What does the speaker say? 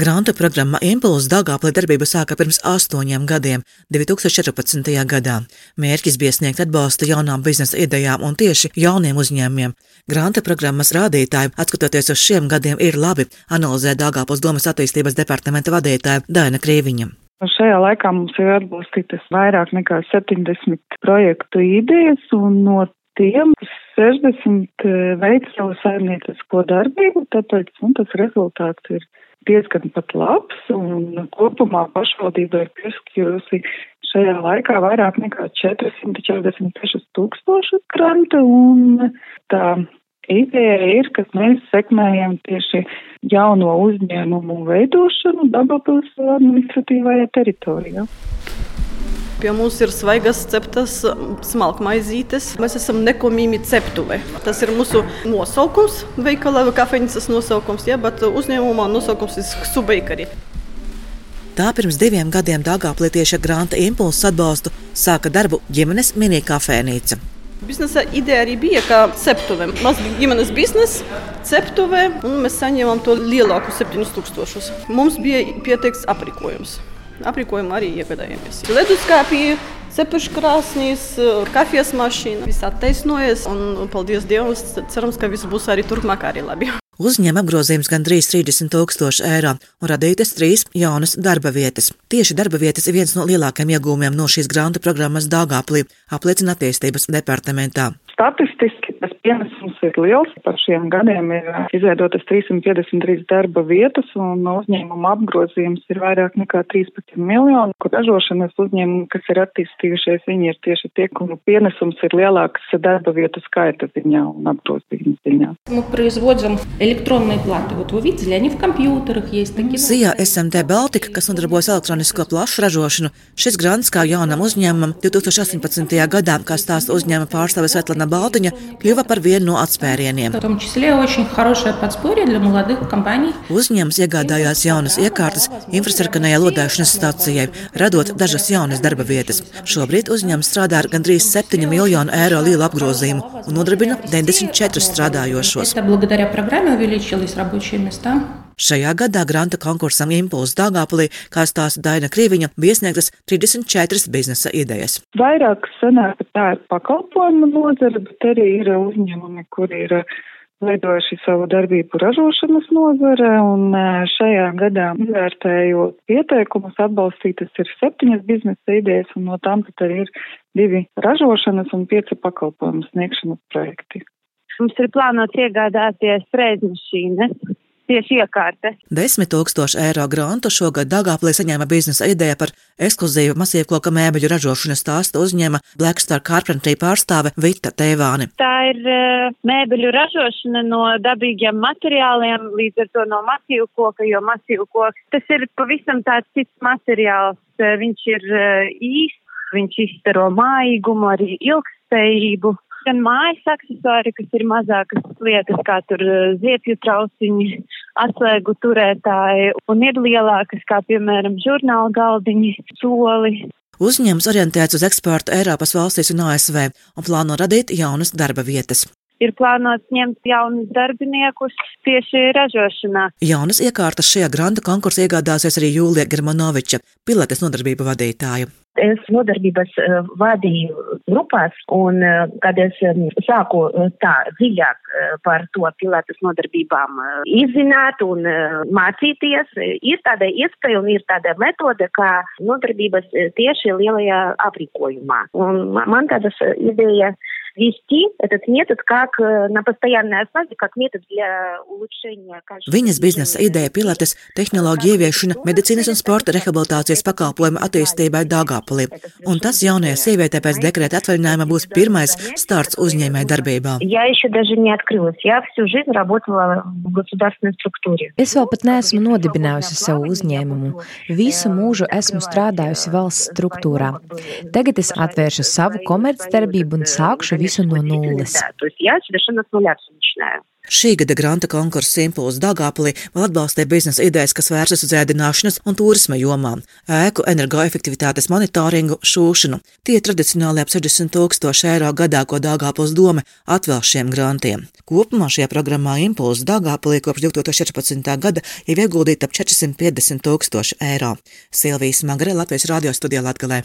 Granta programma Impulss Dāngāplē darbību sāka pirms astoņiem gadiem, 2014. gadā. Mērķis bija sniegt atbalstu jaunām biznesa idejām un tieši jauniem uzņēmumiem. Granta programmas rādītāji, atskatoties uz šiem gadiem, ir labi, analizē Dāngāpils domas attīstības departamenta vadītāja Daina Krīviņa. Šajā laikā mums ir atbalstītas vairāk nekā 70 projektu idejas, un no tiem 60 veids savu saimniecisko darbību, tāpēc un tas rezultāts ir diezgan pat labs, un kopumā pašvaldība ir pieskļuvusi šajā laikā vairāk nekā 446 tūkstošu granta, un tā ideja ir, ka mēs sekmējam tieši jauno uzņēmumu veidošanu Dabapils administratīvajā teritorijā. Pie mums ir svaigas ceptas smalkmaizītes. Mēs esam nekomīmi ceptuve. Tas ir mūsu nosaukums, veikala vai kafejnīcas nosaukums, ja, bet uzņēmumā nosaukums ir Subeikari. Tā pirms diviem gadiem Dāngāplietieša grāmata impulsu atbalstu sāka darbu ģimenes mini kafejnīca. Biznesa ideja arī bija, ka ceptuve, mazs ģimenes biznesa, ceptuve, un mēs saņēmām to lielāku 7000. Mums bija pieteikts aprīkojums aprīkojumu arī iegādājamies. Leduskapī, cepeškrāsnīs, kafijas mašīna. Viss attaisnojas un, paldies Dievam, cerams, ka viss būs arī turpmāk arī labi. Uzņēma apgrozījums gandrīz 30 tūkstoši eiro un radītas trīs jaunas darba vietas. Tieši darba vietas ir viens no lielākajiem iegūmiem no šīs grāmatu programmas Dāngāplī, apliecina attīstības departamentā. Statistiski tas pienesums ir liels. Par šiem gadiem ir izveidotas 353 darba vietas un uzņēmuma apgrozījums ir vairāk nekā 13 miljoni, kur ražošanas uzņēmumi, kas ir attīstījušies, viņi ir tieši tie, kuru pienesums ir lielāks darba vietu skaita ziņā un apgrozījuma ziņā. Мы производим электронные платы. Вот вы видели, они в компьютерах есть такие. SIA SMT Baltika, kas nodarbojas elektronisko plašu ražošanu, šis grants kā jaunam uzņēmumam 2018. gadā, kā stāsta uzņēmuma pārstāve Svetlana Baltiņa, kļuva par vienu no atspērieniem. Uzņēmums iegādājās jaunas iekārtas infrasarkanajai lodēšanas stācijai, radot dažas jaunas darba vietas. Šobrīd uzņēmums strādā ar gandrīz 7 miljonu eiro lielu apgrozījumu un nodarbina 94 strādājošos. Šajā gadā granta konkursam Impulse Dāngāpulī, kā stāsta Daina Krīviņa, bija iesniegtas 34 biznesa idejas. Vairāk sanāk, ka tā ir pakalpojuma nozara, bet arī ir uzņēmumi, kur ir uh, veidojuši savu darbību ražošanas nozarē, un uh, šajā gadā, izvērtējot pieteikumus, atbalstītas ir septiņas biznesa idejas, un no tām tad arī ir divi ražošanas un pieci pakalpojumu sniegšanas projekti. Mums ir plānots iegādāties frēzmašīnas, Tieši iekārte. 10 tūkstoši eiro grantu šogad Dāngāplī saņēma biznesa ideja par ekskluzīvu masīvkloka mēbeļu ražošanas stāstu uzņēma Blackstar Carpentry pārstāve Vita Tēvāni. Tā ir uh, mēbeļu ražošana no dabīgiem materiāliem, līdz ar to no masīvu koka, jo masīvu koks tas ir pavisam tāds cits materiāls. Uh, viņš ir uh, īsts, viņš izstaro māīgumu, arī ilgspējību gan mājas accessori, kas ir mazākas lietas, kā tur ziepju trauciņi, atslēgu turētāji, un ir lielākas, kā piemēram žurnāla galdiņi, soli. Uzņēmums orientēts uz eksportu Eiropas valstīs un ASV un plāno radīt jaunas darba vietas. Ir plānots ņemt jaunus darbiniekus tieši ražošanā. Jaunas iekārtas šajā granta konkursā iegādāsies arī Jūlija Germanoviča, pilates nodarbību vadītāju. Es nodarbības uh, vadīju grupās, un uh, kad es um, sāku tā dziļāk par to pilates nodarbībām izzināt un mācīties, ir tāda iespēja un ir tāda metode, kā nodarbības tieši lielajā aprīkojumā. Un man tādas ideja вести этот метод как на постоянной основе, как метод для улучшения качества. Viņas biznesa ideja pilates tehnoloģija ieviešana medicīnas un sporta rehabilitācijas pakalpojumu attīstībai Dāngāpulī. Un tas jaunajai sievietei pēc dekrēta atvaļinājuma būs pirmais starts uzņēmē darbībā. Я еще даже не открылась. Я всю жизнь работала в государственной структуре. Es vēl pat neesmu nodibinājusi savu uzņēmumu. Visu mūžu esmu strādājusi valsts struktūrā. Tagad es atvēršu savu komercdarbību un sākšu visu visu no nulles. Šī gada granta konkursa impulss Dāngāpulī vēl atbalstīja biznesa idejas, kas vērsas uz ēdināšanas un turisma jomām, ēku energoefektivitātes monitoringu, šūšanu. Tie tradicionāli ap 60 tūkstoši eiro gadā, ko Dāngāpuls doma atvēl šiem grantiem. Kopumā šajā programmā impulss Dāngāpulī kopš 2014. gada jau ieguldīta ap 450 tūkstoši eiro. Silvijas Magre Latvijas radio studijā Latgalē.